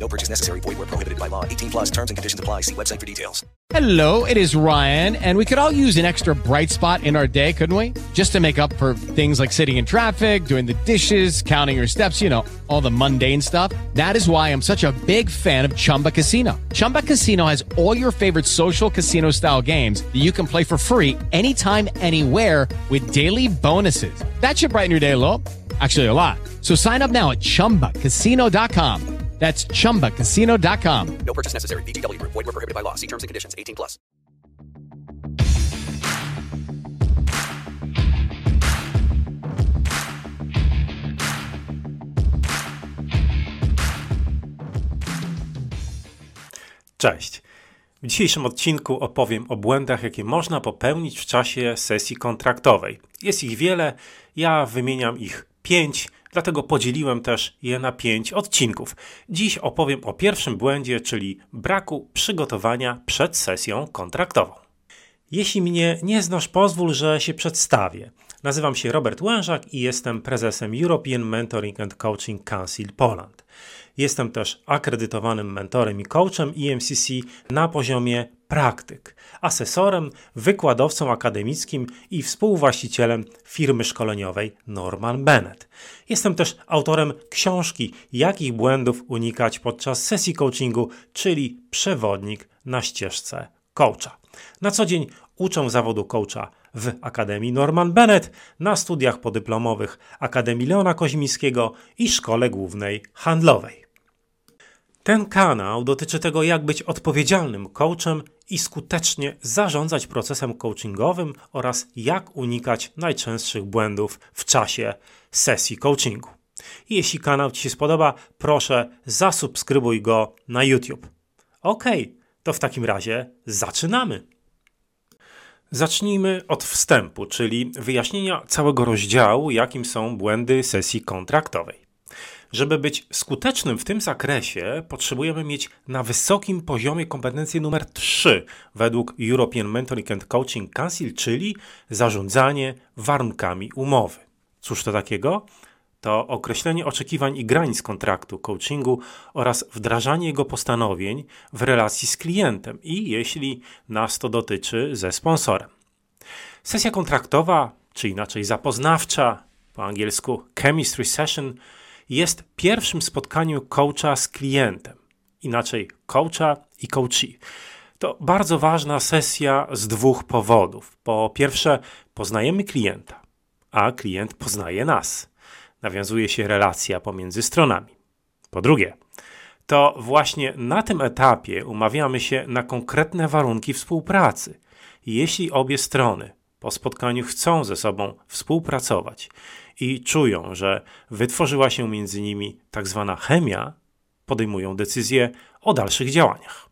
No purchase necessary. Void where prohibited by law. 18 plus terms and conditions apply. See website for details. Hello, it is Ryan, and we could all use an extra bright spot in our day, couldn't we? Just to make up for things like sitting in traffic, doing the dishes, counting your steps, you know, all the mundane stuff. That is why I'm such a big fan of Chumba Casino. Chumba Casino has all your favorite social casino style games that you can play for free anytime, anywhere with daily bonuses. That should brighten your day a little. Actually, a lot. So sign up now at chumbacasino.com. That's chumbacasino.com. No purchase necessary. VGW. Void were prohibited by law. See terms and conditions. 18 plus. Cześć. W dzisiejszym odcinku opowiem o błędach, jakie można popełnić w czasie sesji kontraktowej. Jest ich wiele, ja wymieniam ich pięć, dlatego podzieliłem też je na pięć odcinków. Dziś opowiem o pierwszym błędzie, czyli braku przygotowania przed sesją kontraktową. Jeśli mnie nie znasz, pozwól, że się przedstawię. Nazywam się Robert Łężak i jestem prezesem European Mentoring and Coaching Council Poland. Jestem też akredytowanym mentorem i coachem EMCC na poziomie praktyk, asesorem, wykładowcą akademickim i współwłaścicielem firmy szkoleniowej Norman Bennett. Jestem też autorem książki Jakich błędów unikać podczas sesji coachingu, czyli przewodnik na ścieżce coacha. Na co dzień uczę zawodu coacha w Akademii Norman Bennett, na studiach podyplomowych Akademii Leona Koźmińskiego i Szkole Głównej Handlowej. Ten kanał dotyczy tego, jak być odpowiedzialnym coachem i skutecznie zarządzać procesem coachingowym oraz jak unikać najczęstszych błędów w czasie sesji coachingu. Jeśli kanał Ci się spodoba, proszę zasubskrybuj go na YouTube. Ok, to w takim razie zaczynamy. Zacznijmy od wstępu, czyli wyjaśnienia całego rozdziału, jakim są błędy sesji kontraktowej. Żeby być skutecznym w tym zakresie, potrzebujemy mieć na wysokim poziomie kompetencję numer 3 według European Mentoring and Coaching Council, czyli zarządzanie warunkami umowy. Cóż to takiego? To określenie oczekiwań i granic kontraktu coachingu oraz wdrażanie jego postanowień w relacji z klientem i jeśli nas to dotyczy ze sponsorem. Sesja kontraktowa, czy inaczej zapoznawcza, po angielsku chemistry session, jest pierwszym spotkaniem coacha z klientem, inaczej coacha i coachee. To bardzo ważna sesja z dwóch powodów. Po pierwsze, poznajemy klienta, a klient poznaje nas. Nawiązuje się relacja pomiędzy stronami. Po drugie, to właśnie na tym etapie umawiamy się na konkretne warunki współpracy. Jeśli obie strony po spotkaniu chcą ze sobą współpracować i czują, że wytworzyła się między nimi tak zwana chemia, podejmują decyzję o dalszych działaniach.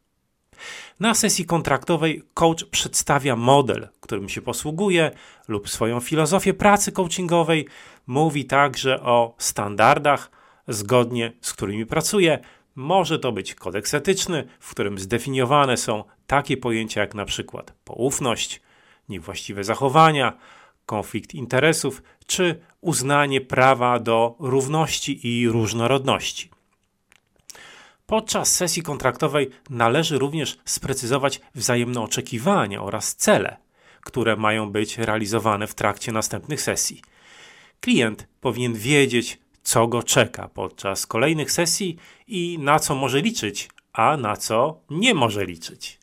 Na sesji kontraktowej coach przedstawia model, którym się posługuje, lub swoją filozofię pracy coachingowej. Mówi także o standardach, zgodnie z którymi pracuje. Może to być kodeks etyczny, w którym zdefiniowane są takie pojęcia jak na przykład poufność, niewłaściwe zachowania, konflikt interesów czy uznanie prawa do równości i różnorodności. Podczas sesji kontraktowej należy również sprecyzować wzajemne oczekiwania oraz cele, które mają być realizowane w trakcie następnych sesji. Klient powinien wiedzieć, co go czeka podczas kolejnych sesji i na co może liczyć, a na co nie może liczyć.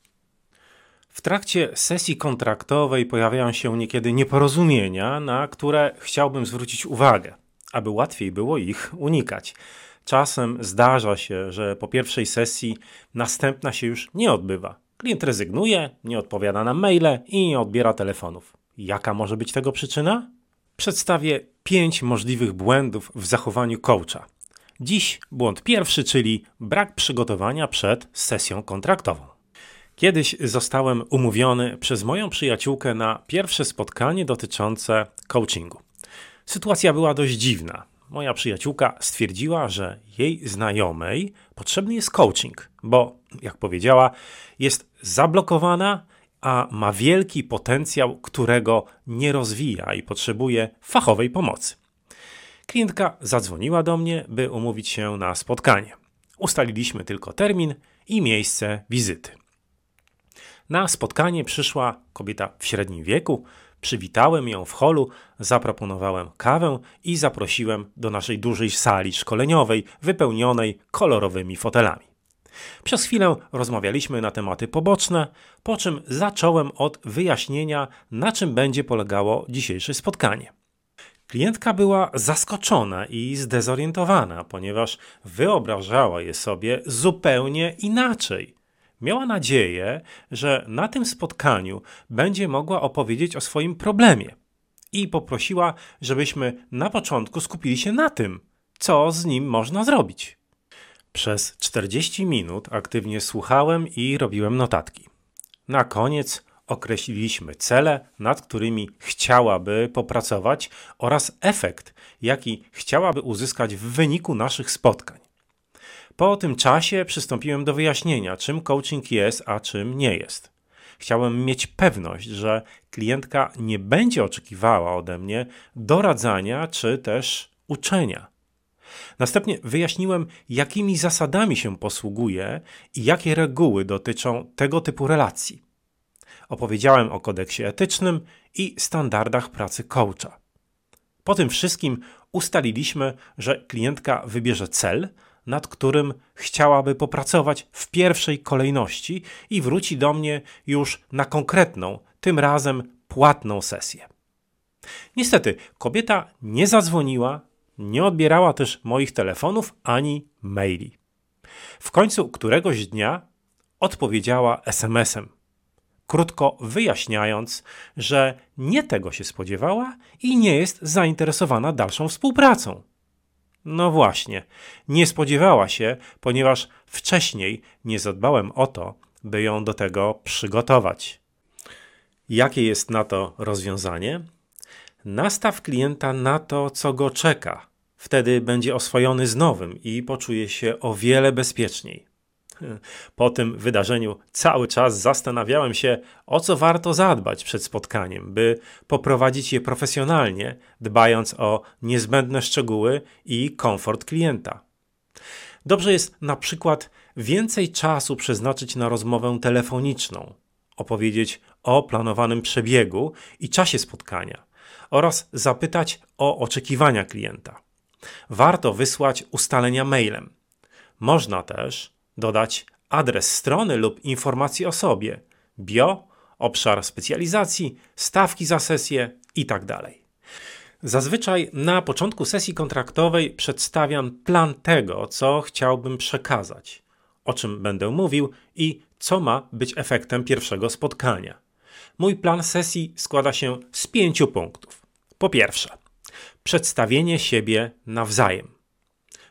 W trakcie sesji kontraktowej pojawiają się niekiedy nieporozumienia, na które chciałbym zwrócić uwagę, aby łatwiej było ich unikać. Czasem zdarza się, że po pierwszej sesji następna się już nie odbywa. Klient rezygnuje, nie odpowiada na maile i nie odbiera telefonów. Jaka może być tego przyczyna? Przedstawię pięć możliwych błędów w zachowaniu coacha. Dziś błąd pierwszy, czyli brak przygotowania przed sesją kontraktową. Kiedyś zostałem umówiony przez moją przyjaciółkę na pierwsze spotkanie dotyczące coachingu. Sytuacja była dość dziwna. Moja przyjaciółka stwierdziła, że jej znajomej potrzebny jest coaching, bo, jak powiedziała, jest zablokowana, a ma wielki potencjał, którego nie rozwija i potrzebuje fachowej pomocy. Klientka zadzwoniła do mnie, by umówić się na spotkanie. Ustaliliśmy tylko termin i miejsce wizyty. Na spotkanie przyszła kobieta w średnim wieku. Przywitałem ją w holu, zaproponowałem kawę i zaprosiłem do naszej dużej sali szkoleniowej, wypełnionej kolorowymi fotelami. Przez chwilę rozmawialiśmy na tematy poboczne, po czym zacząłem od wyjaśnienia, na czym będzie polegało dzisiejsze spotkanie. Klientka była zaskoczona i zdezorientowana, ponieważ wyobrażała je sobie zupełnie inaczej. Miała nadzieję, że na tym spotkaniu będzie mogła opowiedzieć o swoim problemie i poprosiła, żebyśmy na początku skupili się na tym, co z nim można zrobić. Przez 40 minut aktywnie słuchałem i robiłem notatki. Na koniec określiliśmy cele, nad którymi chciałaby popracować oraz efekt, jaki chciałaby uzyskać w wyniku naszych spotkań. Po tym czasie przystąpiłem do wyjaśnienia, czym coaching jest, a czym nie jest. Chciałem mieć pewność, że klientka nie będzie oczekiwała ode mnie doradzania czy też uczenia. Następnie wyjaśniłem, jakimi zasadami się posługuje i jakie reguły dotyczą tego typu relacji. Opowiedziałem o kodeksie etycznym i standardach pracy coacha. Po tym wszystkim ustaliliśmy, że klientka wybierze cel, nad którym chciałaby popracować w pierwszej kolejności i wróci do mnie już na konkretną, tym razem płatną sesję. Niestety, kobieta nie zadzwoniła, nie odbierała też moich telefonów ani maili. W końcu któregoś dnia odpowiedziała SMS-em, krótko wyjaśniając, że nie tego się spodziewała i nie jest zainteresowana dalszą współpracą. No właśnie, nie spodziewała się, ponieważ wcześniej nie zadbałem o to, by ją do tego przygotować. Jakie jest na to rozwiązanie? Nastaw klienta na to, co go czeka. Wtedy będzie oswojony z nowym i poczuje się o wiele bezpieczniej. Po tym wydarzeniu cały czas zastanawiałem się, o co warto zadbać przed spotkaniem, by poprowadzić je profesjonalnie, dbając o niezbędne szczegóły i komfort klienta. Dobrze jest na przykład więcej czasu przeznaczyć na rozmowę telefoniczną, opowiedzieć o planowanym przebiegu i czasie spotkania oraz zapytać o oczekiwania klienta. Warto wysłać ustalenia mailem. Można też dodać adres strony lub informacji o sobie, bio, obszar specjalizacji, stawki za sesję itd. Tak Zazwyczaj na początku sesji kontraktowej przedstawiam plan tego, co chciałbym przekazać, o czym będę mówił i co ma być efektem pierwszego spotkania. Mój plan sesji składa się z pięciu punktów. Po pierwsze, przedstawienie siebie nawzajem.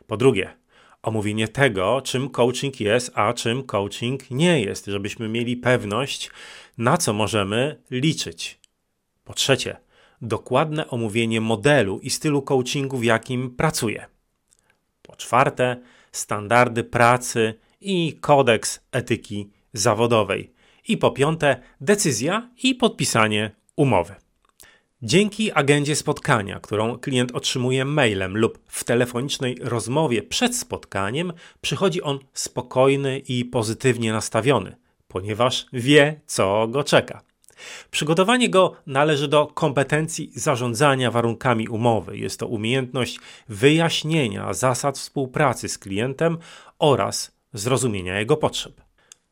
Po drugie, omówienie tego, czym coaching jest, a czym coaching nie jest, żebyśmy mieli pewność, na co możemy liczyć. Po trzecie, dokładne omówienie modelu i stylu coachingu, w jakim pracuję. Po czwarte, standardy pracy i kodeks etyki zawodowej. I po piąte, decyzja i podpisanie umowy. Dzięki agendzie spotkania, którą klient otrzymuje mailem lub w telefonicznej rozmowie przed spotkaniem, przychodzi on spokojny i pozytywnie nastawiony, ponieważ wie, co go czeka. Przygotowanie go należy do kompetencji zarządzania warunkami umowy. Jest to umiejętność wyjaśnienia zasad współpracy z klientem oraz zrozumienia jego potrzeb.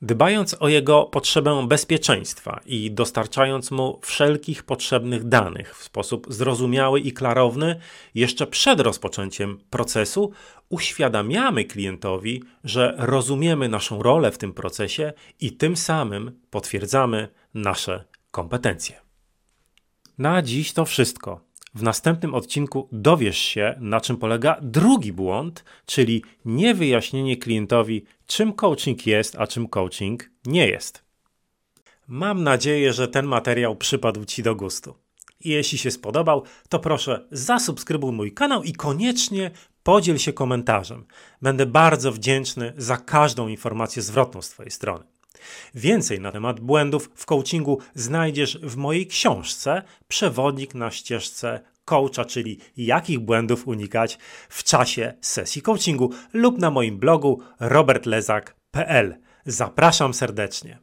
Dbając o jego potrzebę bezpieczeństwa i dostarczając mu wszelkich potrzebnych danych w sposób zrozumiały i klarowny, jeszcze przed rozpoczęciem procesu, uświadamiamy klientowi, że rozumiemy naszą rolę w tym procesie i tym samym potwierdzamy nasze kompetencje. Na dziś to wszystko. W następnym odcinku dowiesz się, na czym polega drugi błąd, czyli niewyjaśnienie klientowi, czym coaching jest, a czym coaching nie jest. Mam nadzieję, że ten materiał przypadł Ci do gustu. Jeśli się spodobał, to proszę zasubskrybuj mój kanał i koniecznie podziel się komentarzem. Będę bardzo wdzięczny za każdą informację zwrotną z Twojej strony. Więcej na temat błędów w coachingu znajdziesz w mojej książce Przewodnik na ścieżce coacha, czyli jakich błędów unikać w czasie sesji coachingu lub na moim blogu robertlezak.pl. Zapraszam serdecznie.